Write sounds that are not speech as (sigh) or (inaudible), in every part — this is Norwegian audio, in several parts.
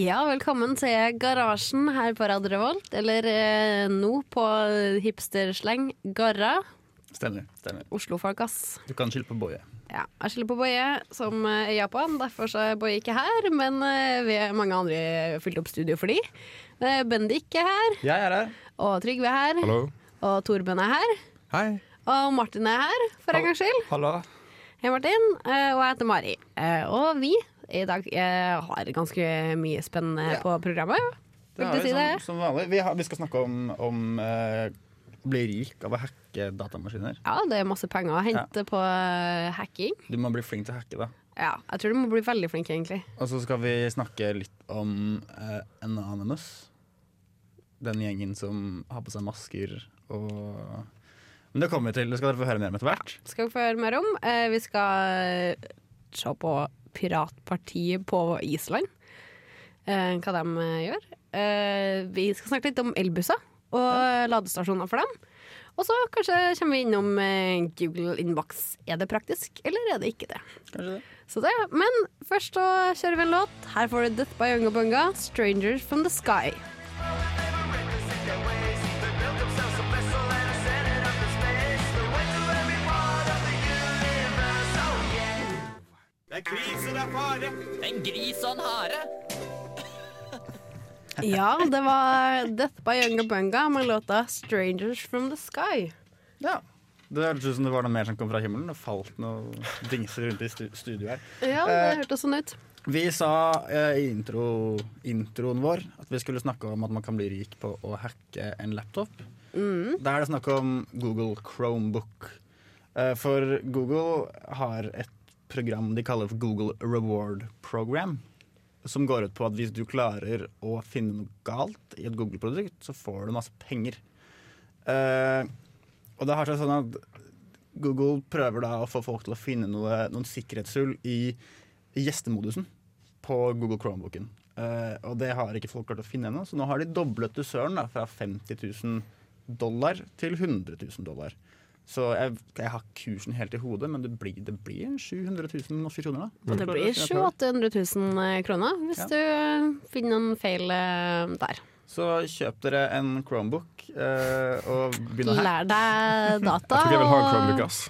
Ja, velkommen til Garasjen her på Radio Revolt. Eller eh, nå på hipstersleng Garra. Stemmer. stemmer. Oslofolk, ass. Du kan skylde på Boje. Ja, jeg skylder på Boje, som eh, er i Japan. Derfor så er Boje ikke her. Men eh, vi er mange andre fylt opp studio for de. Eh, Bendik er her, Jeg er her. og Trygve er her, Hallo. og Torben er her. Hei. Og Martin er her, for en gangs skyld. Hallo. Hei, Martin. Eh, Og jeg heter Mari. Eh, Og vi i dag Jeg har ganske mye spennende Ja. på programmet. Det har vi si det? som, som vanlig. Vi, har, vi skal snakke om, om eh, bli rik av å hacke datamaskiner. Ja, det er masse penger å hente på eh, hacking. Du må bli flink til å hacke, da. Ja, jeg tror du må bli veldig flink, egentlig. Og så skal vi snakke litt om eh, Anonymous. Den gjengen som har på seg masker og Men det kommer vi til. Det skal dere få høre mer om etter hvert. Skal vi få høre mer om. Eh, vi skal se på piratpartiet på Island. Eh, hva de eh, gjør. Eh, vi skal snakke litt om elbusser og ladestasjoner for dem. Og så kanskje kommer vi innom Google Inbox. Er det praktisk, eller er det ikke det? Kanskje det? Så det, Men først så kjører vi en låt. Her får du Death by Unga Bunga, 'Strangers from the Sky'. En gris og en hare. (laughs) Ja, det var Death by Younger Bunga med låta 'Strangers from the Sky'. Ja. Det hørtes ut som det var noe mer som kom fra himmelen. Det falt noe dingser rundt i stu studio her. Ja, det hørte hørtes sånn ut. Vi sa eh, i intro, introen vår at vi skulle snakke om at man kan bli rik på å hacke en laptop. Da er det snakk om Google Chromebook. Eh, for Google har et program de kaller for Google Reward Program. Som går ut på at hvis du klarer å finne noe galt i et Google-produkt, så får du masse penger. Uh, og det har seg sånn at Google prøver da å få folk til å finne noe, noen sikkerhetshull i gjestemodusen på Google Chromebooken. Uh, og det har ikke folk klart å finne ennå, så nå har de doblet dusøren da, fra 50 000 dollar til 100 000 dollar. Så jeg, jeg har kursen helt i hodet, men det blir, det blir 700 000 norske kroner. da. Og det blir 700 000-800 000 kroner hvis Ja. du eh, finner en feil eh, der. Så kjøp dere en Chromebook eh, og begynn å hacke. Lær deg data. Jeg tror ikke jeg vil ha en Chromebook, ass.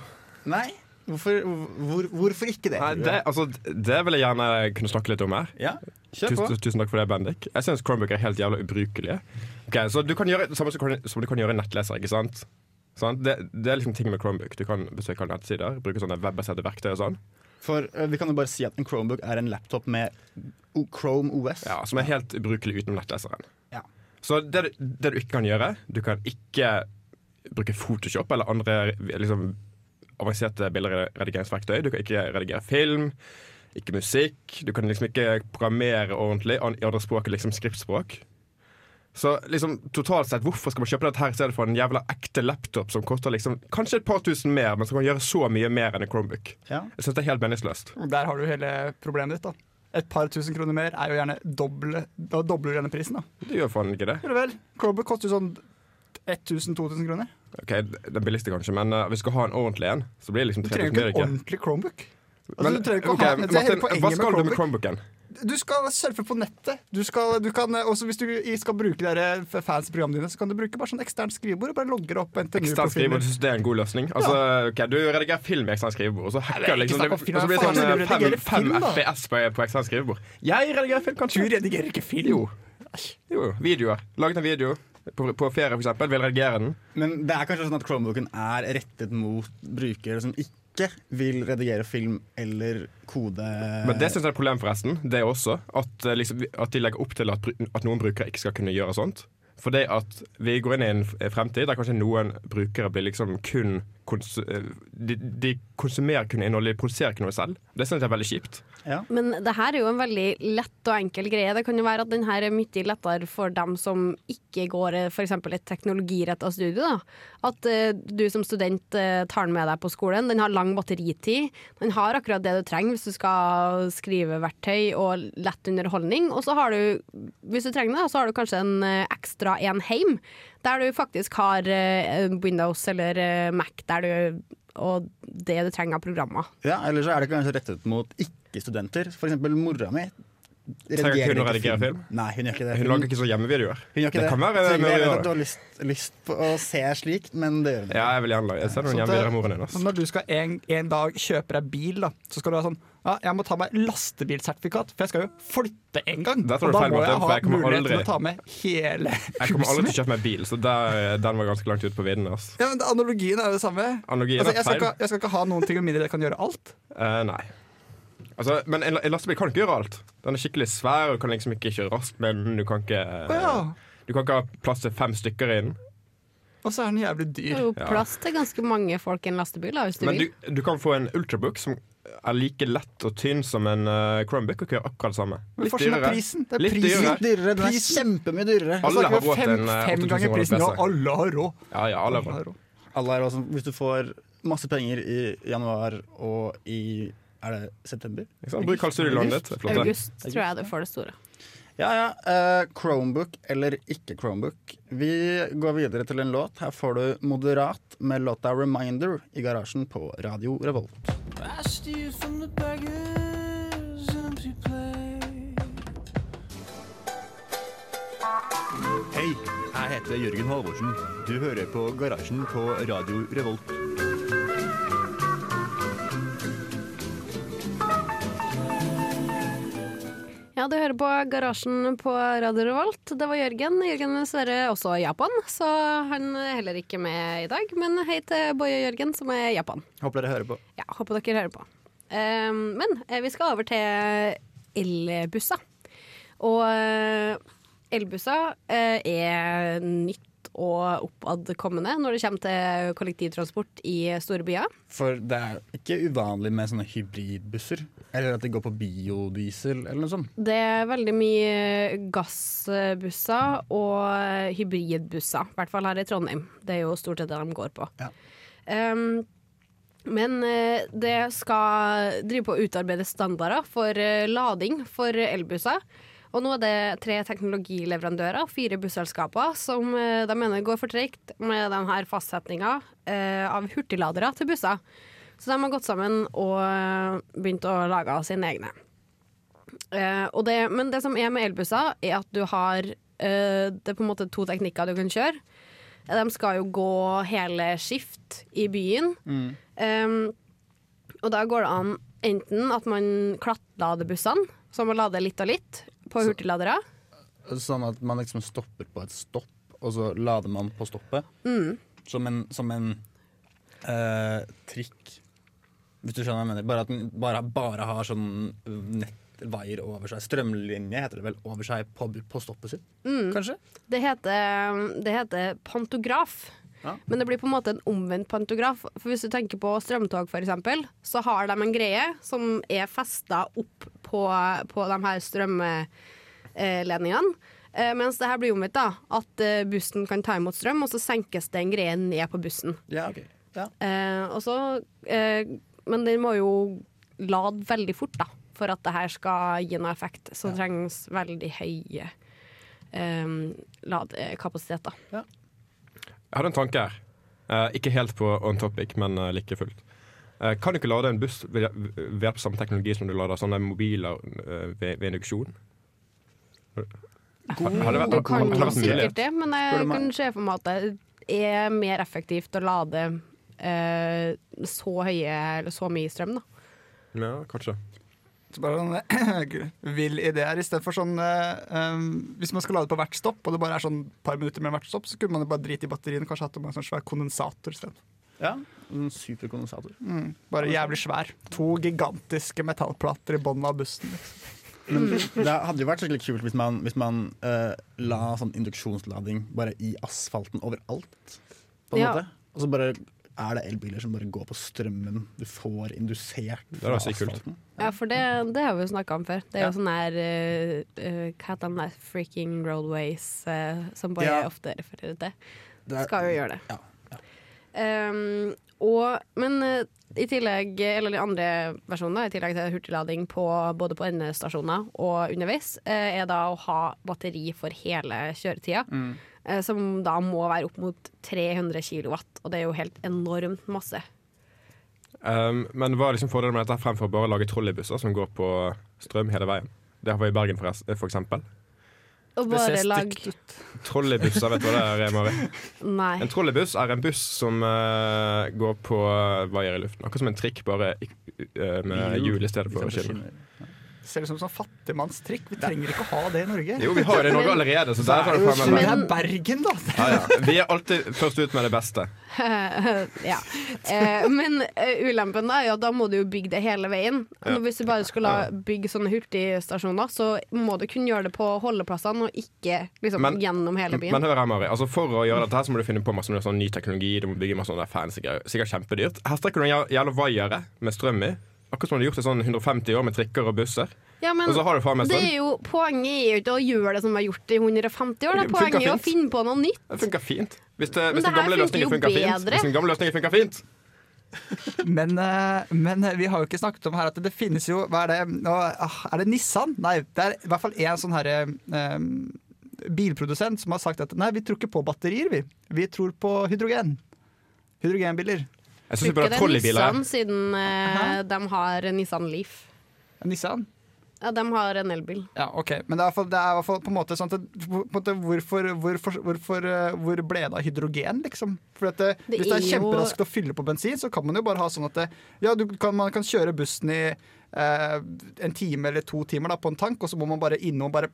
Nei, hvorfor, hvor, hvorfor ikke det? Nei, det, altså, det vil jeg gjerne kunne snakke litt om her. Ja, kjør på. Tusen, tusen takk for det, Bendik. Jeg syns Chromebook er helt jævla ubrukelige. Okay, så Du kan gjøre det samme som, som du kan gjøre i nettleser, ikke sant? Det, det er liksom ting med Chromebook. Du kan besøke nettsider, bruke sånne webbaserte verktøy og sånn. For uh, vi kan jo bare si at en Chromebook er en laptop med O- Chrome OS. Ja, Som er helt ubrukelig utenom nettleseren. Ja. Så det, det du ikke kan gjøre Du kan ikke bruke Photoshop eller andre liksom, avanserte bilderedigeringsverktøy. Du kan ikke redigere film, ikke musikk. Du kan liksom ikke programmere ordentlig i andre språk liksom skriftspråk. Så liksom totalt sett, hvorfor skal man kjøpe dette her i stedet for en jævla ekte laptop som koster liksom kanskje et par tusen mer, men som kan gjøre så mye mer enn en Chromebook? Ja. Jeg synes det er helt meningsløst. Der har du hele problemet ditt. da Et par tusen kroner mer er jo gjerne doble, Da dobler du denne prisen. da Det gjør faen ikke det. Gjør det vel? Chromebook koster jo sånn 1000-2000 kroner. Ok, Den billigste kanskje, men uh, hvis du skal ha en ordentlig en, så blir det liksom Du 3000 trenger jo trenger ikke en ordentlig Chromebook. Altså, Men, du trenger ikke å ok, ha, det er hele Martin, hva skal du med Chromebooken? Du skal surfe på nettet. Du skal, du kan, eh, også hvis du skal bruke de fancy programmene dine, så kan du bruke bare sånn eksternt skrivebord og bare logge det opp Eksternt skrivebord, synes det er en god løsning? Altså, okay, Du redigerer film i eksternt skrivebord, og så hacker liksom det, og så blir det sånn du eh, fem, fem. FPS på, på eksternt skrivebord. Jeg redigerer film, Du redigerer ikke film. Jo. jo. Videoer. Laget en video på, på ferie, for eksempel. Vil redigere den. Men det er kanskje sånn at Chromebooken er rettet mot brukere som ikke vil redigere film eller kode Men det syns jeg er et problem, forresten. Det også at, eh, liksom, at de legger opp til at, at noen brukere ikke skal kunne gjøre sånt. For det at vi går inn i en fremtid der kanskje noen brukere blir liksom kun kons eh, de, de konsumerer ikke noe innhold, de produserer ikke noe selv. Det synes jeg er veldig kjipt. Men det her er jo en veldig lett og enkel greie. Det kan jo være at den her er mye lettere for dem som ikke går f.eks. et teknologiretta studie. Da. At uh, du som student uh, tar den med deg på skolen. Den har lang batteritid. Den har akkurat det du trenger hvis du skal skrive verktøy og lett underholdning. Og så har du, hvis du trenger det, så har du kanskje en uh, ekstra en heim, der du faktisk har eh, Windows eller eh, Mac der du, og det du trenger av programmer. Ja, Eller så er det kanskje rettet mot ikke-studenter. For eksempel mora mi. Trenger ikke hun å redigere film? Nei, hun gjør ikke det. Hun lager ikke så hjemmevideoer. Hun gjør ikke det det. kan være Så jeg vet at du har lyst, lyst på å se slikt, men det gjør hun ikke. Ja, jeg vil gjerne lage Jeg ser noen hjemmevideoer av moren din. også. Når du skal en, en dag kjøpe deg bil, da, så skal du ha sånn Ja, jeg må ta meg lastebilsertifikat, for jeg skal jo flytte en gang. Og da feil, må jeg ha mulighet til å ta med hele huset. Jeg kommer aldri til å kjøpe meg bil, så der, den var ganske langt ute på vidden. Altså. Ja, men Analogien er jo det samme. Analogien Altså, er jeg, skal ikke, jeg skal ikke ha noen ting med mindre jeg kan gjøre alt. Uh, nei. Altså, men en, en lastebil kan ikke gjøre alt. Den er skikkelig svær, og kan liksom ikke kjøre raskt men. Du kan ikke, uh, ja. du kan ikke ha plass til fem stykker i den. Og så er den jævlig Det dyr. er jo plass til ganske mange folk i en lastebil, da, hvis du Men vil. du, du kan få en ultrabook som er like lett og tynn som en uh, Chromebook, og kører akkurat det samme. Litt er dyrere. prisen. Det er Litt prisen. dyrere. Dyrere. Den er kjempemye dyrere. Alle har vi råd til en eh, fem 8000 ganger prisen, og alle har råd. Ja, ja, alle har Alle råd. har råd. Alle er også, hvis du får masse penger i januar og i Er det september? Bruk halv studielånet ditt. August tror jeg du får det store. Ja, ja. eh, Chromebook eller ikke Chromebook. Vi går videre til en låt. Her får du Moderat med låta 'Reminder' i garasjen på Radio Revolt. Hei, jeg heter Jørgen Halvorsen. Du hører på Garasjen på Radio Revolt. Ja, du hører på Garasjen på Radio Revolt. Det var Jørgen. Jørgen er dessverre også i Japan, så han er heller ikke med i dag. Men hei til Boje Jørgen, som er i Japan. Håper dere hører på. Ja, Håper dere hører på. Um, men eh, vi skal over til elbusser. Og eh, elbusser eh, er nytt og oppadkommende når det kommer til kollektivtransport i store byer. For det er ikke uvanlig med sånne hybridbusser. Eller at de går på biodiesel eller noe sånt. Det er veldig mye gassbusser og hybridbusser, i hvert fall her i Trondheim. Det er jo stort sett det de går på. Ja. Um, men eh, det skal drive på å utarbeide standarder for eh, lading for elbusser. Og nå er det tre teknologileverandører, fire busselskaper, som eh, de mener går for tregt med denne fastsetninga eh, av hurtigladere til busser. Så de har gått sammen og eh, begynt å lage sine egne. Og det, men det som er med elbusser, er at du har Det er på en måte to teknikker du kan kjøre. De skal jo gå hele skift i byen. Um, og da går det an enten at man klattlader bussene, så man lader litt og litt på hurtigladere. Sånn at man liksom stopper på et stopp, og så lader man på stoppet. Som en, som en eh, trikk. Hvis du skjønner hva jeg mener. Bare at den bare, bare har sånn nettvaier over seg. Strømlinje heter det vel over seg på, på stoppet sitt, kanskje? Det heter, det heter pantograf. Ja. Men det blir på en måte en omvendt pantograf. For Hvis du tenker på strømtog, eksempel, så har de en greie som er festa opp på, på de her strømledningene. Eh, mens det her blir omvendt, da. At eh, bussen kan ta imot strøm, og så senkes det en greie ned på bussen. Ja, ok. Ja. Eh, og så, eh, men den må jo lade veldig fort, da. For at det her skal gi noe effekt. Så det trengs veldig høye eh, ladekapasiteter. Jeg hadde en tanke her. Eh, ikke helt på on topic, men uh, like fullt. Eh, kan du ikke lade en buss ved ved hjelp av samme teknologi som du lader sånne mobiler eh, ved, ved induksjon? God. har det vært, Du kan har det jo vært mulig? sikkert det, men Spør jeg du meg? kan se for meg at det er mer effektivt å lade eh, så høye eller så mye strøm, da. Ja, kanskje. Så bare sånn (clears throat) vill ideer. Istedenfor sånn um, Hvis man skal lade på hvert stopp, og det bare er sånn par minutter mellom hvert stopp, så kunne man jo bare drite i batterien. Kanskje hatt en sånn svær kondensator isteden. ja. En superkondensator. Mm, bare jævlig svær. To gigantiske metallplater i bunnen av bussen. Liksom. Men det hadde jo vært skikkelig kult hvis man, hvis man uh, la sånn induksjonslading bare i asfalten overalt. På en Ja. måte. Og så bare er det elbiler som bare går på strømmen du får indusert er fra sykt kult. asfalten. Ja, for det, det har vi jo snakka om før. Det er Ja. jo sånn der eh, eh, Hva heter den der freaking roadways uh, som bare Ja. ofte refererer til? Det Skal jo gjøre det. Ja, ja. Um, og, men uh, i tillegg, eller de andre versjonene, i tillegg til hurtiglading på, både på endestasjoner og underveis, er da å ha batteri for hele kjøretida. Mm. Eh, Som da må være opp mot 300 kilowatt, og det er jo helt enormt masse. Um, men hva er liksom fordelen med dette fremfor bare å lage trolleybusser som går på strøm hele veien? Det har vi i Bergen, for, for eksempel. Og Det ser bare lag stygt ut. Trolleybusser, vet du hva det er, Mari? Nei. En trolleybuss er en buss som uh, går på uh, vaier i luften. Akkurat som en trikk, bare eh, med hjul i stedet for skinner. Ser ut som sånn fattigmannstrikk. Vi trenger ikke å ha det i Norge. Jo, vi har det i Norge allerede, så der tar frem Men det er Bergen, da! ja, ja. Vi er alltid først ut med det beste. (laughs) ja. Eh, men eh, ulempen da er jo at da må du jo bygge det hele veien. Ja. Hvis du bare skulle bygge sånne hurtigstasjoner, så må du kunne gjøre det på holdeplassene, og ikke liksom, Men- gjennom hele byen. Men hør her, Mari. Altså, for å gjøre dette her så må du finne på masse sånn ny teknologi. Du må bygge masse sånne fancy greier. Sikkert kjempedyrt. Her strekker du en jæ- jævla vaiere med strøm i. Akkurat som de har gjort det sånn 150 år med trikker og busser. ja, men du det er jo, poenget er jo ikke å gjøre det som vi har gjort i 150 år. Det er Poenget er å finne på noe nytt. Det funker fint. Hvis, det, hvis det den gamle løsningen funker fint. Hvis den gamle løsningen funker fint (laughs) Men, eh, men vi har jo ikke snakket om her at det finnes jo Hva er det? Ah, Er det Nissan? Nei, det er i hvert fall en sånn herre um, bilprodusent som har sagt at nei, vi tror ikke på batterier, vi. Vi tror på hydrogen. Hydrogenbiler. Jeg syns det er trolleybiler Nissan, siden eh, de har Nissan Leaf. Nissan? Ja, de har en elbil. Ja, ok. Men det er, fall- det er i hvert fall på en måte sånn at på en måte, hvorfor, hvorfor, hvorfor, eh, hvor ble det av hydrogen, liksom? For at det, Det hvis det er kjemperaskt jo- å fylle på bensin, så kan man jo bare ha sånn at det, ja, du kan, man kan kjøre bussen i eh, en time eller to timer da, på en tank, og så må man bare innom og bare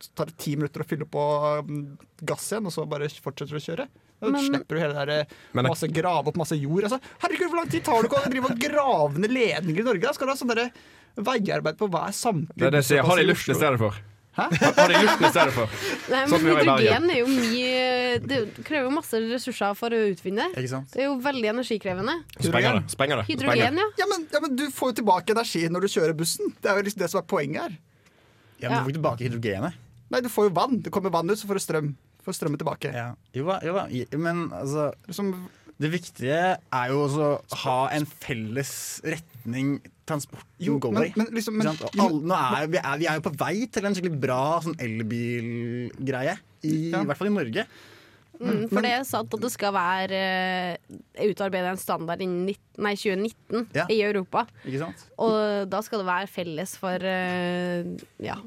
Så (laughs) tar det ti minutter å fylle på mm, gass igjen, og så bare fortsetter du å kjøre. Da Men- slipper du hele det der, Men masse grave opp masse jord. Altså, herregud, hvor lang tid tar det ikke å drive og grave ned ledninger i Norge? Da skal du ha sånn derre veiarbeid på hva er samtlige Det er det jeg sier. Har de i luften i stedet for. Hæ? Har de luften i stedet for. Nei, Sånn men Bergen. hydrogen er jo mye Det krever jo masse ressurser for å utvinne. Ikke sant? Det er jo veldig energikrevende. Sprenger det. Sprenger det. Hydrogen, ja. Ja men, ja, men du får jo tilbake energi når du kjører bussen. Det er jo liksom det som er poenget her. Ja, men du får ikke tilbake hydrogenet. Nei, du får jo vann. Det kommer vann ut, så får du strøm. Får strømmen tilbake. Ja. Jo da, jo da. Men altså Som, Det viktige er jo også å ha en felles retning transporten Jo, går men- i. men liksom- men- sant? Nå er, vi, er, vi er jo på vei til en skikkelig bra sånn elbilgreie. I, Ja. I hvert fall i Norge. Mm, for det er sant at det skal være uh, utarbeidet en standard innen 19, nei, 2019 Ja. i Europa. Ikke sant? Og da skal det være felles for eh, ja.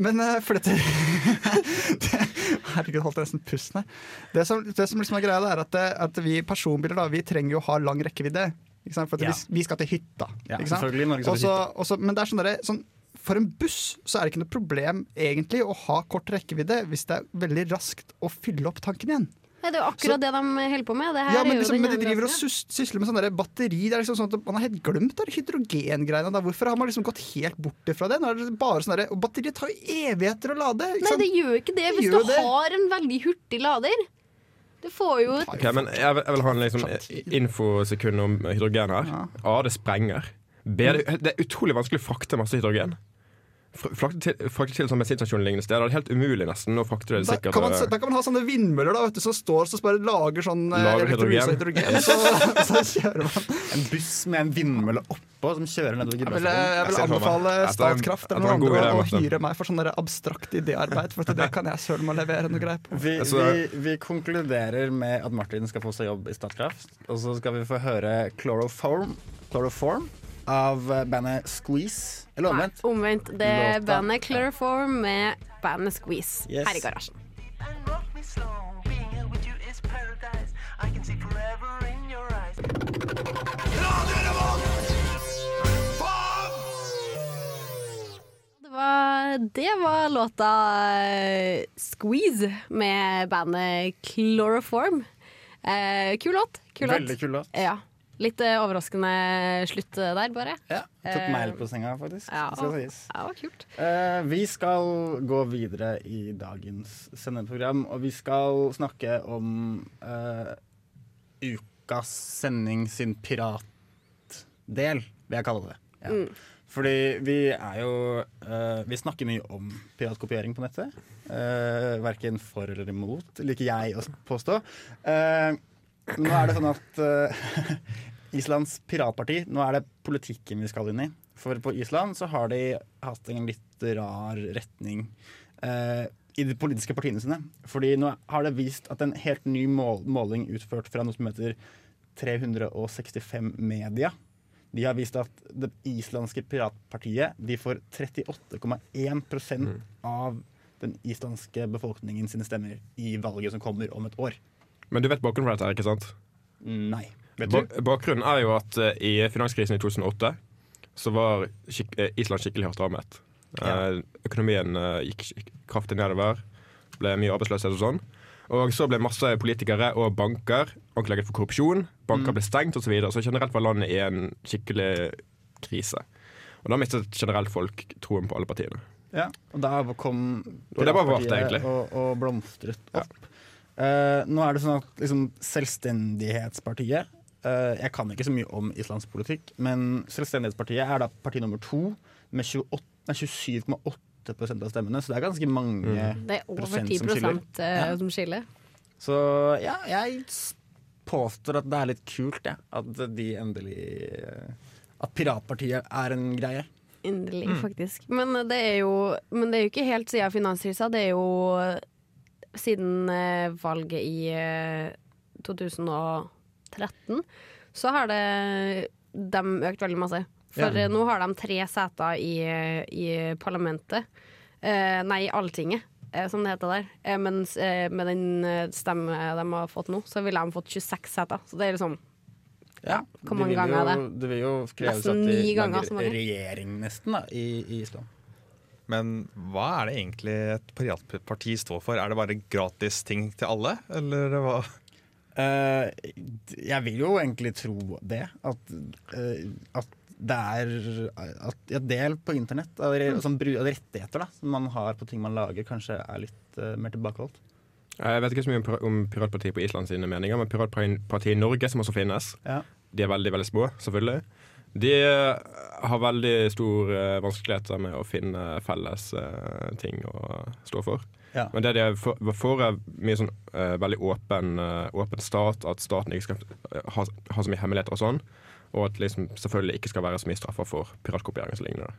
men eh, for dette det, (laughs) Herregud, holdt jeg nesten pusten her. Det som, det som liksom er greia, er at, at vi personbiler da, vi trenger jo å ha lang rekkevidde. Ikke sant? For at Ja. vi, vi skal til hytta. Ja, ikke sant? selvfølgelig. Norge skal til Også, også, men det er sånn der, sånn, For en buss så er det ikke noe problem egentlig å ha kort rekkevidde hvis det er veldig raskt å fylle opp tanken igjen. Nei, Det er jo akkurat det de holder på med. Det her Ja, men, liksom, men de driver og sysler med sånn der batteri. Det er liksom sånn at Man har helt glemt det hydrogengreiene. da. Hvorfor har man liksom gått helt bort fra det? Nå er det bare sånn der, og Batteriet tar jo evigheter å lade. Ikke Nei, sant? det gjør ikke det Det hvis gjør du det. har en veldig hurtig lader. Du får jo et okay, men jeg vil, jeg vil ha en liksom, infosekund om hydrogen her. Ja. A. Det sprenger. B. Det, det er utrolig vanskelig å frakte masse hydrogen. Fr- Frakte til, frakte til sånn bensinstasjonlignende steder. Det er helt umulig nesten å frakte det Da kan, man, da kan man ha sånne vindmøller da, vet du, som står og bare lager sånn eh, Lager hydrogen. hydrogen. Så, (laughs) så kjører man. En buss med en vindmølle oppå som kjører nedover Gudbrandsdalen. jeg Jeg vil meg. anbefale Statkraft eller noen andre å hyre meg for sånn abstrakt idéarbeid. For det kan jeg søren meg levere noe greier på. Vi, vi, vi konkluderer med at Martin skal få seg jobb i Statkraft. Og så skal vi få høre Chloroform, Chloroform av eh, bandet Squeeze. Eller Nei, omvendt. omvendt. Det er Låta. bandet Chloroform med bandet Squeeze Yes. her i garasjen. Det var, det var låta eh, Squeeze med bandet Chloroform. Eh, kul låt. Kul låt. Veldig kul låt. Ja. Litt eh, overraskende slutt eh, der, bare. Ja, tok Eh, meg litt på senga, faktisk. Ja, Skal sies. ja, kult. Eh, vi skal gå videre i dagens sendeprogram, og vi skal snakke om uh, ukas sending sin piratdel, vil jeg kalle det. Ja. Fordi vi er jo uh, Vi snakker mye om piratkopiering på nettet. Uh, verken for eller imot, liker jeg å påstå. Nå er det sånn at uh, (laughs) Islands piratparti Nå er det politikken vi skal inn i. For på Island så har de hatt en litt rar retning uh, i de politiske partiene sine. Fordi nå har det vist at en helt ny mål måling utført fra noe som heter 365 Media de har vist at det islandske piratpartiet de får 38,1% av den islandske befolkningen sine stemmer i valget som kommer om et år. Men du vet bakgrunnen for dette, ikke sant? Nei. Vet Ba du? bakgrunnen er jo at uh, i finanskrisen i 2008 så var skik eh, Island skikkelig hardt rammet. Eh, økonomien uh, gikk kraftig nedover. Ble mye arbeidsløshet og sånn. Og så ble masse politikere og banker anklaget for korrupsjon. Banker ble stengt osv. Så, videre, så generelt var landet i en skikkelig krise. Og da mistet generelt folk troen på alle partiene. Ja, og der kom Og det var egentlig. og, og blomstret opp. Eh, nå er det sånn at liksom, Selvstendighetspartiet uh, Jeg kan ikke så mye om islandsk politikk, men Selvstendighetspartiet er da parti nummer to med 27,8% av stemmene, så det er ganske mange Det er over prosent 10 som skiller. Uh, Ja. som skiller. Så ja, jeg påstår at det er litt kult, ja, At de endelig At piratpartiet er en greie. Endelig, faktisk. Men det, er jo, men det er jo ikke helt siden finanskrisa. Det er jo siden eh, valget i eh, 2013, så har det de økt veldig masse. For Ja. eh, nå har de tre seter i, i parlamentet. Eh, nei, i Alltinget, eh, som det heter der. Eh, mens eh, med den eh, stemme de har fått nå, så ville de fått 26 seter. Så det er liksom Ja, Hvor mange ganger er det? Det vil jo kreves at de lager regjering, nesten, da, i, i Island. Men hva er det egentlig et piratparti står for? Er det bare gratis ting til alle, eller hva? Uh, jeg vil jo egentlig tro det. At, uh, at det er at, ja, del på internett av, av rettigheter da, som man har på ting man lager, kanskje er litt uh, mer tilbakeholdt. Jeg vet ikke så mye om, om Piratpartiet på Island sine meninger, men Piratpartiet i Norge, som også finnes, Ja. de er veldig veldig små, selvfølgelig. De eh, har veldig stor eh, vanskeligheter med å finne felles eh, ting å stå for. Ja. Men det de er for, for er mye sånn uh, veldig åpen, uh, åpen stat, at staten ikke skal ha, ha så mye hemmeligheter og sånn. Og at liksom selvfølgelig ikke skal være så mye straffer for piratkopiering og så lignende.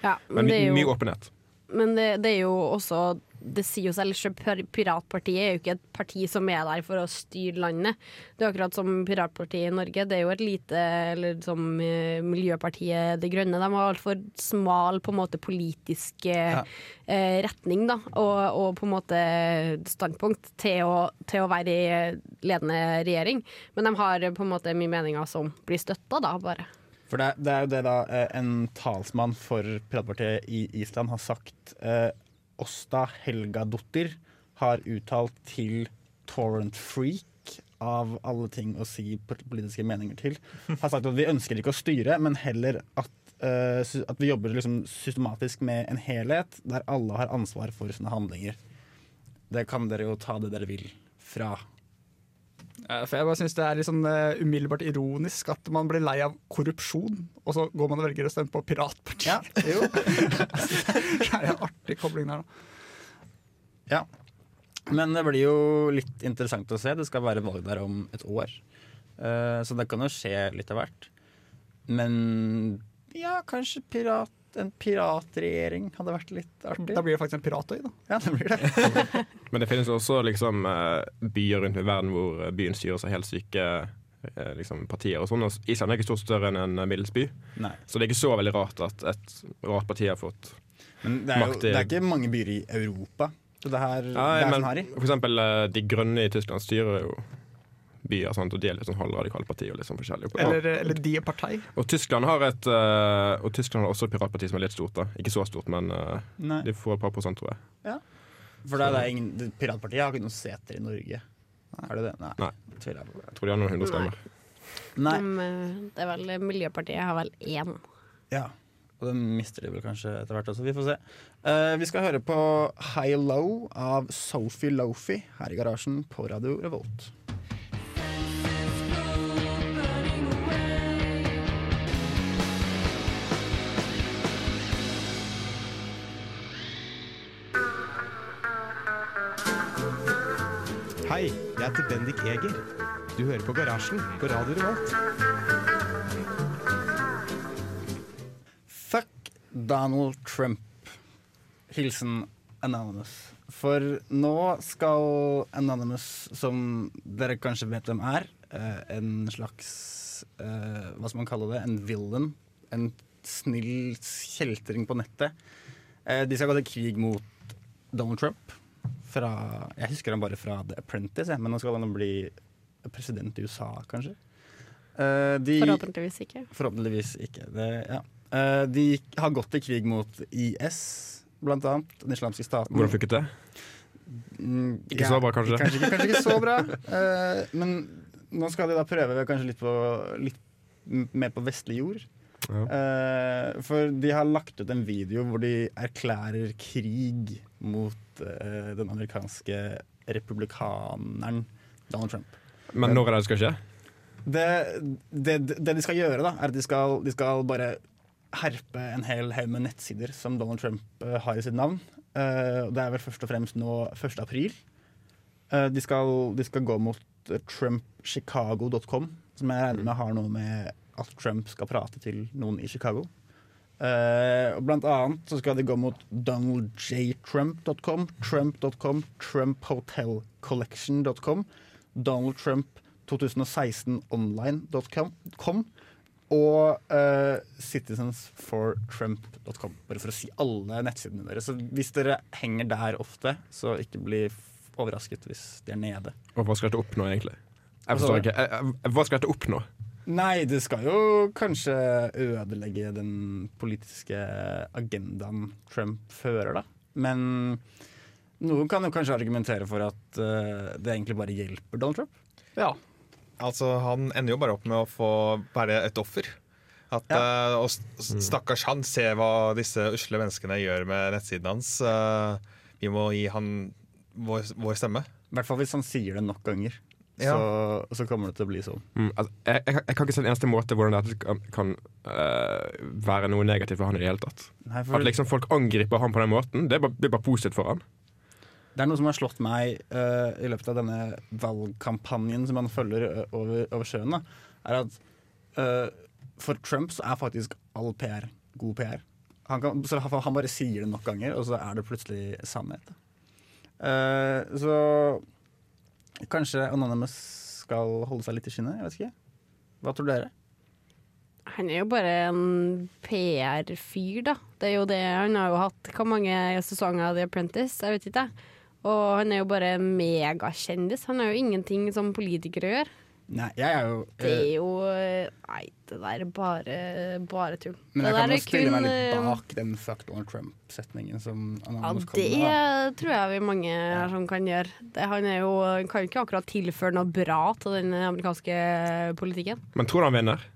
Ja, Men men my, er jo- mye åpenhet. Men det, det er jo også Det sier jo selv selv, Piratpartiet er jo ikke et parti som er der for å styre landet. Det er akkurat som Piratpartiet i Norge. Det er jo et lite Eller som eh, Miljøpartiet De Grønne. De har altfor smal på en måte politisk ja. eh, retning da, og, og på en måte standpunkt til å, til å være i ledende regjering. Men de har på en måte mye meninger som blir støtta, da, bare. For det, det er jo det da eh, en talsmann for piratpartiet i Island har sagt. Eh, Åsta Helgadottir har uttalt til Torrent Freak, av alle ting å si politiske meninger til, har sagt at vi ønsker ikke å styre, men heller at, eh, at vi jobber liksom systematisk med en helhet der alle har ansvar for sine handlinger. Det kan dere jo ta det dere vil fra. For jeg bare synes Det er litt sånn uh, umiddelbart ironisk at man blir lei av korrupsjon, og så går man og velger å stemme på piratpartiet. Ja, jo. (laughs) det er en artig kobling der, da. Ja. Men det blir jo litt interessant å se. Det skal være valg der om et år. Uh, så det kan jo skje litt av hvert. Men ja, kanskje pirat, en piratregjering hadde vært litt artig. Da blir det faktisk en piratøy, da. Ja, (laughs) det blir det. (laughs) Men det finnes også liksom, eh, byer rundt i verden hvor eh, byen styres av helt syke eh, liksom, partier. og sånn. Og Island er ikke stort større enn en middels by, Nei. så det er ikke så veldig rart at et rart parti har fått Men det er, jo, Makt i- det er ikke mange byer i Europa. Så det, her, Nei, det er men sånn. For eksempel De Grønne i Tyskland styrer jo byer, sant? og de er litt sånn halvradikale partier. Og litt sånn forskjellige. Eller, eller er Partei. Og Tyskland har et eh, Og Tyskland har også et piratparti som er litt stort. da Ikke så stort, men eh, de får et par prosent, tror jeg. Ja. For det er, det ingen, piratpartiet har ikke noen seter i Norge. Er det det? Nei. Nei. Tviler jeg på. Jeg tror de har noen hundre stemmer. Nei. De, eh, det er vel Miljøpartiet har vel én. Ja. Og den mister de vel kanskje etter hvert også. Vi får se. Uh, vi skal høre på High Low av Sophie Lofi her i garasjen på Radio Revolt. Heter Bendik Eger. Du hører på Garasjen på Radio Revolt. Fuck Donald Trump. Hilsen Anonymous. For nå skal Anonymous, som dere kanskje vet hvem er, eh, en slags eh, Hva skal man kalle det? En villain. En snill kjeltring på nettet. Eh, de skal gå til krig mot Donald Trump. Fra, jeg husker han bare fra The Apprentice, men nå skal han bli president i USA, kanskje. Uh, de, Forhåpentligvis ikke. Forhåpentligvis ikke. Det, ja. uh, de har gått til krig mot IS, blant annet. Den islamske staten. Hvordan funket det? Mm, Ikke så bra, kanskje? Kanskje, ikke- kanskje ikke så bra. Uh, (laughs) men nå skal de da prøve kanskje litt, på, litt mer på vestlig jord. Ja. Uh, for de har lagt ut en video hvor de erklærer krig mot eh, den amerikanske republikaneren Donald Trump. Men når er det det skal skje? Det, det, det de skal gjøre, da, er at de skal, de skal bare herpe en hel haug med nettsider som Donald Trump eh, har i sitt navn. Uh, det er vel først og fremst nå 1. april. Uh, de, skal, de skal gå mot trumpchicago.com, som jeg regner med har noe med at Trump skal prate til noen i Chicago. Eh, og blant annet så skal de gå mot donaldjtrump.com, trump.com, trumphotelcollection.com, donaldtrump2016online.com og uh, citizensfortrump.com. Bare for å si alle nettsidene deres. Så hvis dere henger der ofte, så ikke bli overrasket hvis de er nede. Og hva skal dette oppnå, egentlig? Jeg forstår ikke. Eh, eh, Hva skal dette oppnå? Nei, det skal jo kanskje ødelegge den politiske agendaen Trump fører, da. Men noen kan jo kanskje argumentere for at uh, det egentlig bare hjelper Donald Trump. Ja. Altså, Han ender jo bare opp med å få være et offer. At, eh, og s- stakkars han se hva disse usle menneskene gjør med nettsiden hans. Uh, vi må gi han vår, vår stemme. I hvert fall hvis han sier det nok ganger. Ja. Så, så kommer det til å bli sånn. Mm, altså, jeg, jeg, jeg kan ikke se en eneste måte hvordan dette kan, kan uh, være noe negativt for han i det hele tatt. Nei, for At liksom folk angriper han på den måten, det blir bare, bare positivt for han. Det er noe som har slått meg uh, i løpet av denne valgkampanjen som man følger eh, over, over sjøen, da, er at uh, for Trump så er faktisk all PR god PR. Han, kan, så han bare sier det nok ganger, og så er det plutselig sannhet. Eh, så kanskje Anonymous skal holde seg litt i skinnet? Jeg vet ikke. Hva tror dere? Han er jo bare en PR-fyr, da. Det er jo det Han har jo hatt hvor mange sesonger av The Apprentice? Jeg vet ikke. Og han er jo bare megakjendis. Han har jo ingenting som politikere gjør. Nei, jeg er jo Det eh, er jo Nei, det der er bare, bare tull. Men det jeg kan jo stille meg litt eh, bak den fuck Donald Trump-setningen som Ja, Anonymous det kommer med. da. tror jeg vi mange her som kan gjøre. Det, han er jo, kan jo ikke akkurat tilføre noe bra til den amerikanske politikken. Men tror du han vinner?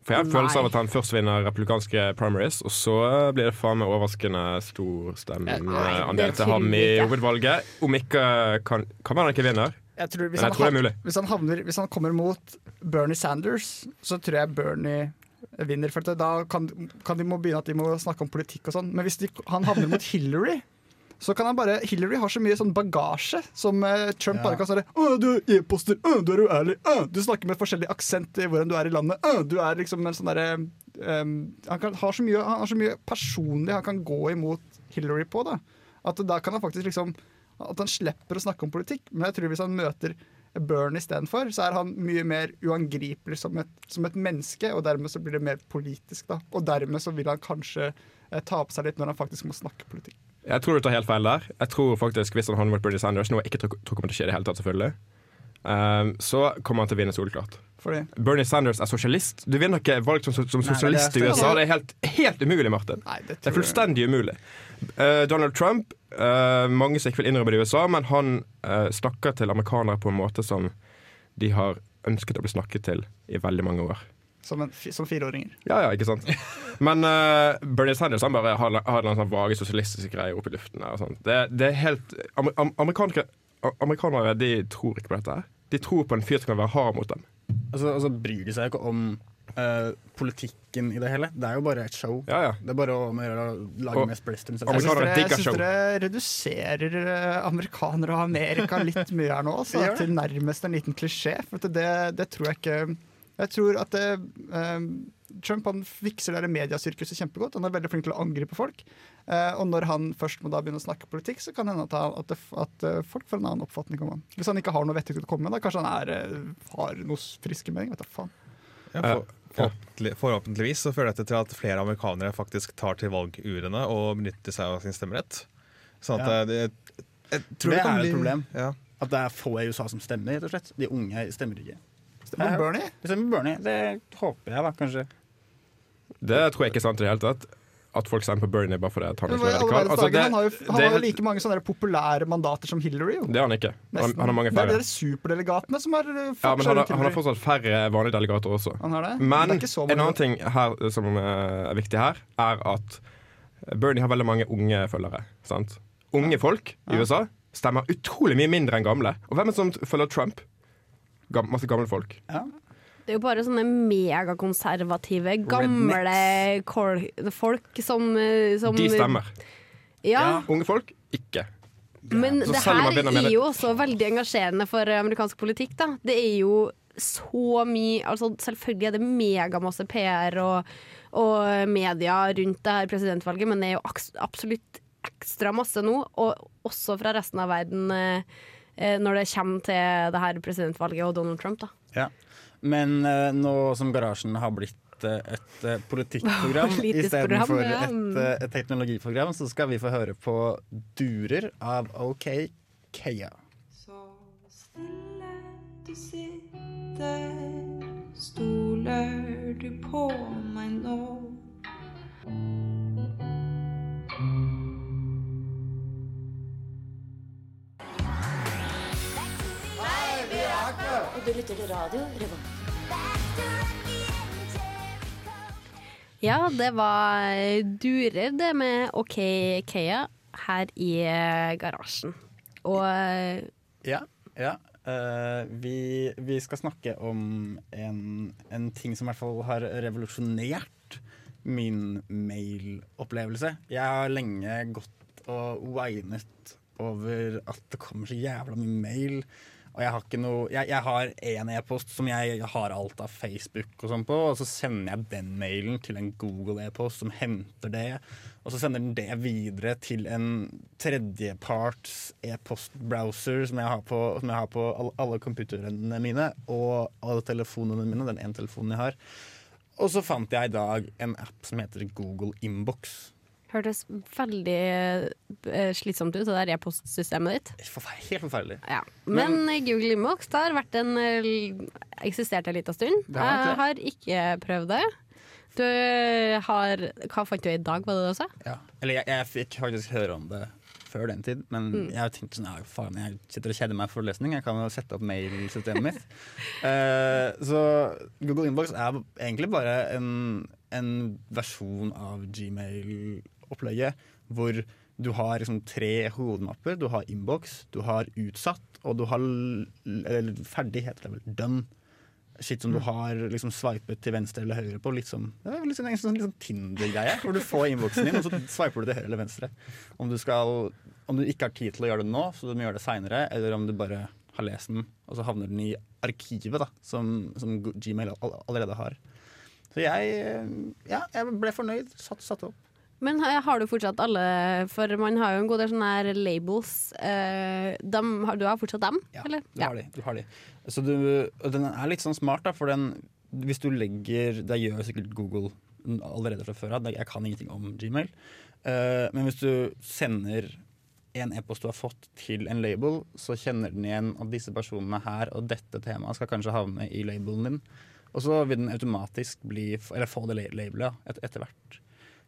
For jeg har følelse av at han først vinner republikanske primaries, og så blir det faen meg overraskende stor stemmeandel til ham i hovedvalget. Om ikke kan, kan han ikke vinner. Jeg tror hvis, jeg han tror det er mulig. Hvis, han havner, hvis han kommer mot Bernie Sanders, så tror jeg Bernie vinner. For da kan, kan de må begynne at de må snakke om politikk og sånn. Men hvis de, han havner mot Hillary, så kan han bare Hillary har så mye sånn bagasje som eh, Trump Ja. bare kan svare Å, du er e-poster, å, du er uærlig, å, du snakker med forskjellig aksent i hvordan du er i landet, å, du er liksom en sånn derre um, Han kan, har så mye, han har så mye personlig han kan gå imot Hillary på, da. At da kan han faktisk liksom At han slipper å snakke om politikk. Men jeg tror hvis han møter Bernie istedenfor, så er han mye mer uangripelig som et, som et menneske, og dermed så blir det mer politisk, da. Og dermed så vil han kanskje eh, ta på seg litt når han faktisk må snakke politikk. Jeg tror du tar helt feil der. Jeg tror faktisk Hvis han havner mot Bernie Sanders, noe jeg ikke tror, tror kommer til å skje i det hele tatt, selvfølgelig, um, så kommer han til å vinne soleklart. Fordi Bernie Sanders er sosialist. Du vinner ikke valg som, som sosialist i. USA. Det er helt, helt umulig, Martin. Nei, det Det er jeg fullstendig umulig. Uh, Donald Trump, uh, mange som ikke vil innrømme det i USA, men han uh, snakker til amerikanere på en måte som de har ønsket å bli snakket til i veldig mange år. som, en, som fireåringer. Ja, ja, ikke sant? Men Bernie Sanders han bare har, har en sånn vage sosialistiske greier oppe i luften. Det, det er helt amer, am- amerikanere, amerikanere de tror ikke på dette. her De tror på en fyr som kan være hard mot dem. Og så, bryr de seg ikke om Uh, politikken i det hele. Det er jo bare et show. Ja, ja. Det er bare å gjøre lage Og- mest blest. Jeg syns dere, dere reduserer eh, amerikanere og Amerika litt mye her nå. (laughs) Så, Gjør til nærmest en liten klisjé. For det, det tror jeg ikke Jeg tror at det, eh, Trump han fikser det der mediasirkuset kjempegodt. Han er veldig flink til å angripe folk. Eh, og når han først må da begynne å snakke politikk, så kan det hende at, han- at, det, at eh, folk får en annen oppfatning om han. Hvis han ikke har noe vettig til å komme med, da kanskje han er, eh, har noe friske mening. Vet du faen. Ja, for, forhåpentlig, forhåpentligvis så fører dette til at flere amerikanere faktisk tar til valgurene og benytter seg av sin stemmerett. Sånn at Ja. det, jeg tror Det det er bli- et problem. Ja. At det er få i USA som stemmer, rett og slett. De unge stemmer ikke. Stemmer Bernie? Det stemmer Bernie. Det håper jeg, da, kanskje. Det tror jeg ikke er sant i det hele tatt. At folk stemmer på Bernie bare fordi han ikke er radikal. Altså, det, han har jo, han det- har like mange sånne populære mandater som Hillary. Jo. Det har han ikke. Han, han har mange Det er de superdelegatene som har uh, Ja, men han har, fortsatt færre vanlige delegater også. Han har det? Men en annen ting her som eh, er viktig her, er at Bernie har veldig mange unge følgere. Sant? Unge folk i USA stemmer utrolig mye mindre enn gamle. Og hvem er det som følger Trump? Gam, masse gamle folk. Det er jo bare sånne megakonservative, gamle kol folk som, eh, som De stemmer. Ja, Unge folk ikke. men Så det her er jo også veldig engasjerende for amerikansk politikk, da. Det er jo så mye altså Selvfølgelig er det megamasse PR og, og media rundt det her presidentvalget, men det er jo absolutt ekstra masse nå, og også fra resten av verden eh, eh, når det kommer til det her presidentvalget og Donald Trump, da. Ja. Men eh, nå som Garasjen har blitt eh, et uh, politikkprogram (laughs) istedenfor program, ja. et, eh, et teknologiprogram, så skal vi få høre på Durer av OK Kea. Så stille du sitter, stoler du på meg nå? Og du lytter til radio Revolt. Ja, det var durer, det med OK Kea her i eh, garasjen. Og eh, Ja, ja. Uh, vi, vi skal snakke om en, en ting som i hvert fall har revolusjonert min mailopplevelse. Jeg har lenge gått og whinet over at det kommer så jævla mye mail. Og jeg har ikke noe Jeg, jeg har én e-post som jeg har alt av Facebook og sånn på, og så sender jeg den mailen til en Google-e-post som henter det. Og så sender den det videre til en tredjeparts e-postbrowser som jeg har på, jeg har på alle, alle mine og alle telefonene mine. Den ene telefonen jeg har. Og så fant jeg i dag en app som heter Google Inbox. Hørtes veldig eh, slitsomt ut, det der e-postsystemet ditt. Helt forferdelig. Ja. Men, Google Inbox det har vært en eh, eksistert en liten stund. Det har Jeg har ikke prøvd det. Du har Hva fant du i dag, var det det du sa? Ja. Eller jeg, jeg fikk faktisk høre om det før den tid, men Mm. jeg tenkte sånn, ja, faen, jeg sitter og kjeder meg for løsning. jeg kan jo sette opp mailsystemet mitt. uh, (laughs) så Google Inbox er egentlig bare en, en versjon av Gmail-opplegget, hvor du har liksom tre hovedmapper. Du har Inbox, du har Utsatt, og du har eller ferdig, heter det vel, Done. Shit som du har liksom sveipet til venstre eller høyre på. Litt som, det er litt sånn, en sånn, sånn Tinder-greie. Hvor du får innboksen din, og så sveiper du til høyre eller venstre. Om du, skal, om du ikke har tid til å gjøre det nå, så du må gjøre det seinere, eller om du bare har lest den, og så havner den i arkivet, da, som, som Gmail allerede har. Så jeg, ja, jeg ble fornøyd. Satt, satt opp. Men har du fortsatt alle For man har jo en god del sånne her labels. De, du har fortsatt dem? eller? Du har de. Du har de. Så du, den er litt sånn smart, da, for den Hvis du legger Det gjør sikkert Google allerede fra før av. Jeg kan ingenting om Gmail. Eh, men hvis du sender en e-post du har fått til en label, så kjenner den igjen at disse personene her og dette temaet skal kanskje havne i labelen din. Og så vil den automatisk bli, eller få det labelet et, etter hvert.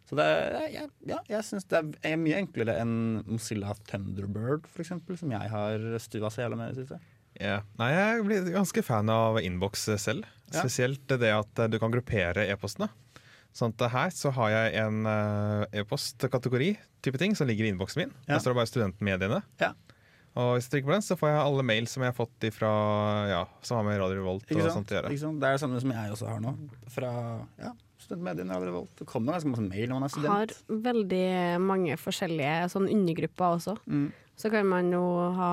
Så det er, ja, ja, jeg syns det er mye enklere enn Mozilla Thunderbird, eksempel, som jeg har stua så jævla med i det siste. Ja. Nei, jeg blir ganske fan av innboks selv. Ja. Spesielt det at eh, du kan gruppere e-postene. Sånn at her så har jeg en eh, e-postkategori type ting som ligger i innboksen min. Ja. Der står det bare studentmediene. Ja. Og hvis jeg trykker på den, så får jeg alle mail som jeg har fått ifra, ja, som har med Radio Revolt og sånt å gjøre. Det er det samme som jeg også har nå. Fra ja, studentmediene. Radio Revolt. Det kommer ganske masse mail når man er student. Har veldig mange forskjellige sånn undergrupper også. Mm. Så kan man jo ha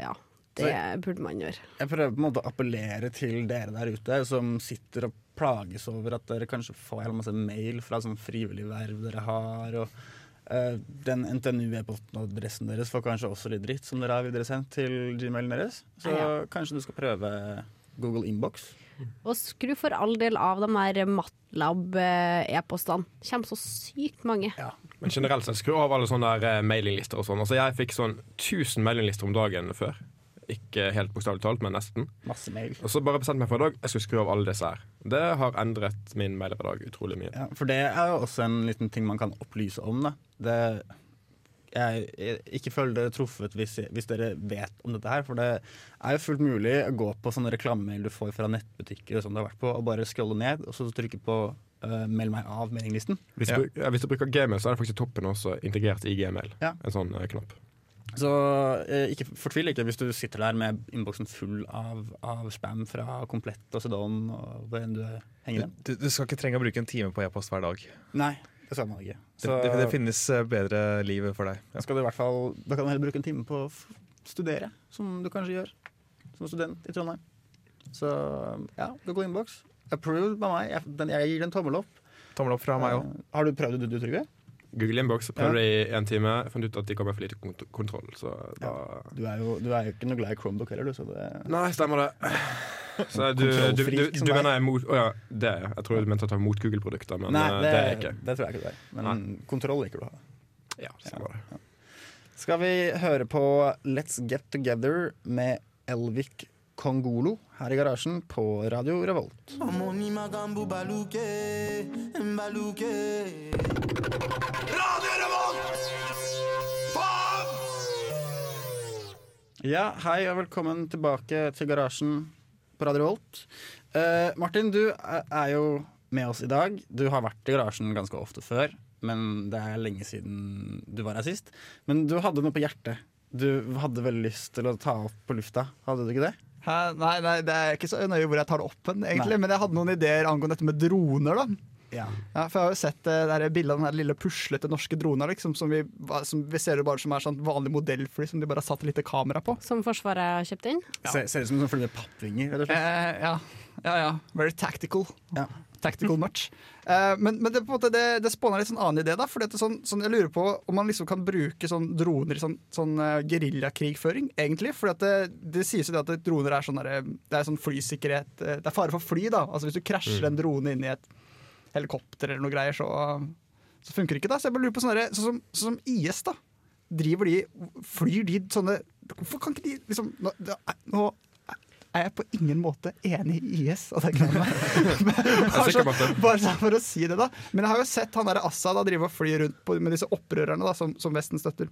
Ja, det jeg, burde man gjøre. Jeg prøver på en måte å appellere til dere der ute som sitter og plages over at dere kanskje får en masse mail fra sånn frivillig verv dere har. og eh, Den NTNU-e-postadressen deres får kanskje også litt dritt som dere har videresendt til gmailen deres. Så Ja. kanskje du skal prøve Google Inbox. Og skru for all del av de der Matlab-e-postene. Kommer så sykt mange. Men generelt sett, skru av alle sånne der, eh, mailinglister og sånn. Altså, jeg fikk sånn 1000 mailinglister om dagen før. Ikke helt bokstavelig talt, men nesten. Masse mail. Og så bare bestemte jeg meg for i dag jeg skulle skru av alle disse her. Det har endret min mailhverdag utrolig mye. Ja, for det er jo også en liten ting man kan opplyse om. Da. Det, jeg, jeg ikke føler dere truffet hvis, hvis dere vet om dette her. For det er jo fullt mulig å gå på sånne reklamemail du får fra nettbutikker og sånn du har vært på, og bare scrolle ned, og så trykke på uh, 'meld meg av' meldinglisten. Hvis, du, ja, hvis du bruker Gmail, så er det faktisk toppen også integrert i Gmail. Ja. En sånn uh, knapp. Så eh, ikke fortvil ikke hvis du sitter der med innboksen full av, av spam fra Komplett og Sedon og hvor enn du henger den. Du, du skal ikke trenge å bruke en time på e-post hver dag. Nei, det skal man ikke. Det, det, det finnes eh, bedre liv for deg. Ja. skal du i hvert fall, da kan du heller bruke en time på å studere, som du kanskje gjør som student i Trondheim. Så ja, Google Inbox. Approved by meg. Jeg, den, jeg gir den tommel opp. Tommel opp fra meg òg. Uh, har du prøvd det, du, Trygve? Google Inbox prøvde det i en time. Fant ut at de kom med for lite kont kontroll. Så da Du er, jo, du er jo ikke noe glad i Chromebook heller, du. Så det, Nei, stemmer det. Så du, du, du, du, mener jeg mot Å ja, det er jeg. Jeg tror du mente at jeg var mot Google-produkter, men Nei, eh, det, det er jeg ikke. det tror jeg ikke du er. Men kontroll liker du å ha. Ja, stemmer det. Skal vi høre på Let's Get Together med Elvik Kongolo her i garasjen på Radio Revolt. Radio Revolt! Faen! Ja, hei og velkommen tilbake til garasjen på Radio Volt. Uh, Martin, du er jo med oss i dag. Du har vært i garasjen ganske ofte før, men det er lenge siden du var her sist. Men du hadde noe på hjertet. Du hadde veldig lyst til å ta opp på lufta, hadde du ikke det? Hæ? Nei, nei, det er ikke så nøye hvor jeg tar det opp hen, egentlig. Nei. Men jeg hadde noen ideer angående dette med droner, da. Ja. Ja, for jeg har jo sett eh, det der bildet av den der lille puslete norske drona, liksom, som vi, som vi ser jo bare som er sånn vanlig modellfly som de bare har satt et lite kamera på. Som Forsvaret har kjøpt inn. Ser, ser ut som en sånn fly med pappvinger. rett og slett. Eh, ja. ja, ja. Very tactical. Ja. Tactical much. Eh, men men det, på en måte, det, det spåna litt sånn annen idé, da. Fordi at det er sånn, sånn, jeg lurer på om man liksom kan bruke sånn droner i sånn, sånn uh, geriljakrigføring, egentlig. Fordi at det, det sies jo det at droner er sånn der, Det er sånn flysikkerhet eh, Det er fare for fly, da. Altså Hvis du krasjer Mm. en drone inn i et helikopter eller noe greier, så, så funker det ikke. da Så jeg bare lurer på sånne, sånn som, sånn som IS, da. Driver de Flyr de sånne Hvorfor kan ikke de liksom Nå, nå er jeg på ingen måte enig i IS. Og det gleder (laughs) jeg er sikker på Bare sånn for å si det, da. Men jeg har jo sett han der Assad drive og fly rundt på, med disse opprørerne da, som, som Vesten støtter.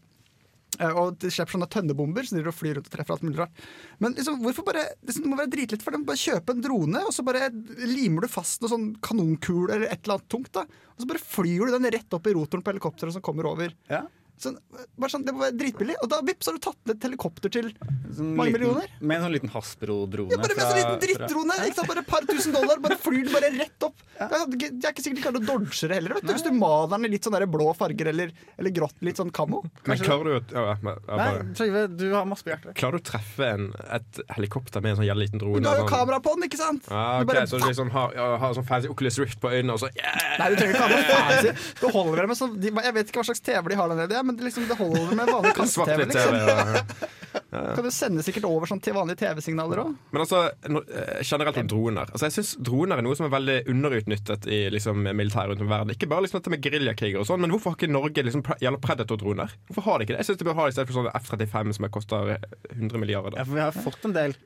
Eh, Og de slipper sånne tønnebomber som driver og flyr rundt og treffer alt mulig rart. Men liksom, hvorfor bare, liksom, det må være dritlett for dem. Bare kjøpe en drone, og så bare limer du fast noe sånn kanonkule eller et eller annet tungt. da Og så bare flyr du den rett opp i rotoren på helikopteret som kommer over. Ja. Sånn, bare sånn, det må være dritbillig. Og da vips, har du tatt ned et helikopter til Sånn mange liten- millioner. Med en sånn liten Hasbro-drone. Ja, bare med en sånn liten drittdrone! Ikke sant? Bare et par tusen dollar, bare flyr den bare rett opp. Det er ikke- det er ikke sikkert de klarer å dodge det heller. Vet du. Hvis du maler den i litt sånn blå farger eller, eller grått, litt sånn kammo. Men klarer du å ja, ja, men, ja, Nei, Trygve, du har masse på hjertet. Klarer du å treffe en, et helikopter med en sånn liten drone? Du har jo sånn- kamera på den, ikke sant? Ja, Du ok, bare- Så du liksom har, ja, har sånn fancy Oculus Rift på øynene, og så yeah! Nei, du trenger ikke ha noe (laughs) fancy. Du holder med sånn de, Jeg vet ikke hva slags TV de har der nede, men det, liksom, det holder med vanlig (laughs) kasse-TV. Liksom. (laughs) Ja. Kan du sende sikkert over sånn til vanlige TV-signaler òg? Men altså, eh, generelt om droner. Altså, jeg synes Droner er noe som er veldig underutnyttet i liksom, militæret rundt om i verden. Ikke bare liksom, dette med geriljakriger og sånn, men hvorfor har ikke Norge liksom, pre- gjelder Predator-droner? Hvorfor har de ikke det? Jeg synes de bør ha det i stedet for sånn F-35 som koster 100 milliarder. Ja, for vi har fått en del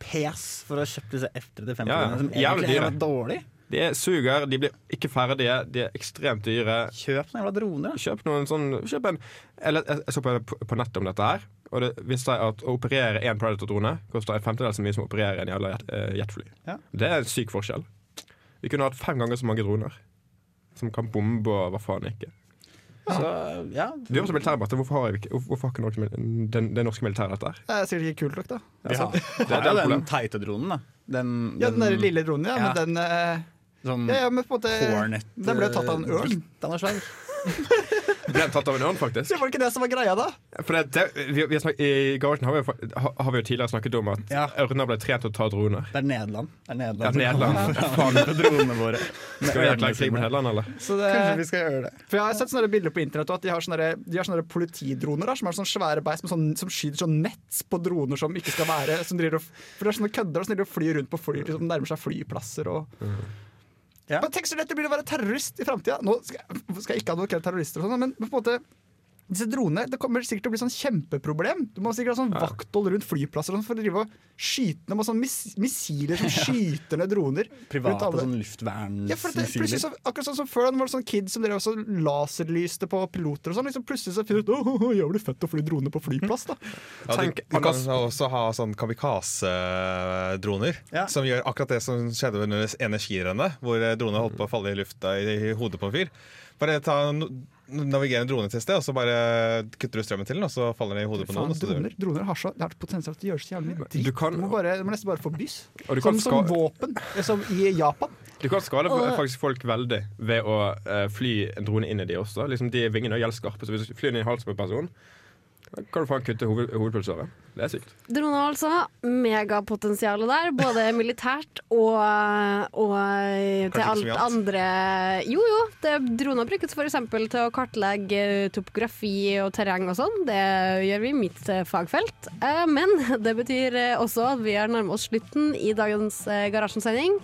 pes for å ha kjøpt disse F-35 Ja, som jævlig egentlig er dyre. jævla dårlig. De er suger, de blir ikke ferdige, de er ekstremt dyre. Kjøp noen jævla droner. Kjøp noen sånn Kjøp en eller, Jeg så på, på nettet om dette her, og det viste seg at å operere én Predator-drone koster en femtedel så mye som å operere en jævla jet, eh, jetfly. Ja. Det er en syk forskjell. Vi kunne hatt fem ganger så mange droner som kan bombe og hva faen ikke. Så ja. Du er også militærmatte. Hvorfor har, vi ikke, hvorfor har ikke norske, den, det norske militæret dette? Det er sikkert ikke kult nok, da. Ja. har, (laughs) Det er det jo den teite dronen, da. Den, Ja, den den lille dronen, ja. Ja. Men den eh, sånn ja, ja, men på en måte Hornet Den ble tatt av en ørn. Den er svær. Ble den tatt av en ørn, faktisk? Det var ikke det som var greia, da. For det, det, vi, vi har snak, I garasjen har vi, har vi jo tidligere snakket om at ørner ble trent til å ta droner. Det er Nederland. Det er Nederland. Ja, Nederland. Faen på dronene våre. (laughs) Skal vi erklære krig mot Nederland, eller? Så det, Kanskje vi skal gjøre det. For Jeg har sett sånne bilder på internett at de har sånne, de har sånne politidroner da, som har sånne svære beist sånn, som skyter sånn nett på droner som ikke skal være som driver, For det er sånne kødder som driver og flyr rundt på fly, liksom, nærmer seg flyplasser og Ja. Men Tenk så lett det blir å være terrorist i framtida! Nå skal, jeg- skal jeg ikke advokere terrorister, og men, men på en måte disse dronene, Det kommer sikkert til å bli sånn kjempeproblem. Du må sikkert ha sånn vakthold rundt flyplasser sånn for å drive og skyte ned med sånn mis missiler som (laughs) skyter ned droner. Private sånn sånn Ja, så, akkurat sånn som Før da var det sånn kids som drev også laserlyste på piloter og sånn. Liksom plutselig så finner du ut Åh, jævlig fett å fly drone på flyplass, da. Ja, du, du kan også ha sånn kamikaze-droner, som gjør akkurat det som skjedde under energirennet, hvor eh, droner holdt på å falle i lufta i, i hodet på en fyr. Bare ta navigere en drone til et sted, og så bare kutter du strømmen til den, og så faller den i hodet på noen. Droner, droner har så det har potensial til å gjøre så jævlig mye dritt. Du kan- du, må bare, må nesten bare forbys. byss. Som, som våpen, som i Japan. Du kan skade faktisk folk veldig ved å uh, fly en drone inn i de også. Liksom de Vingene er gjeldskarpe, så hvis du flyr den i halsen på en person, da kan du faen kutte hoved, hovedpulsåret. Det er sykt. Droner har altså megapotensial der, både (laughs) militært og, og til alt andre Jo, jo, det, droner brukes f.eks. til å kartlegge topografi og terreng og sånn. Det gjør vi i mitt eh, fagfelt. Eh, Men (laughs) det betyr eh, også at vi er nærmet oss slutten i dagens eh, Garasjen-sending.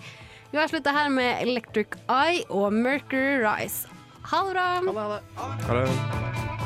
Vi har slutta her med Electric Eye og Mercury Rise. Ha det bra! Ha det.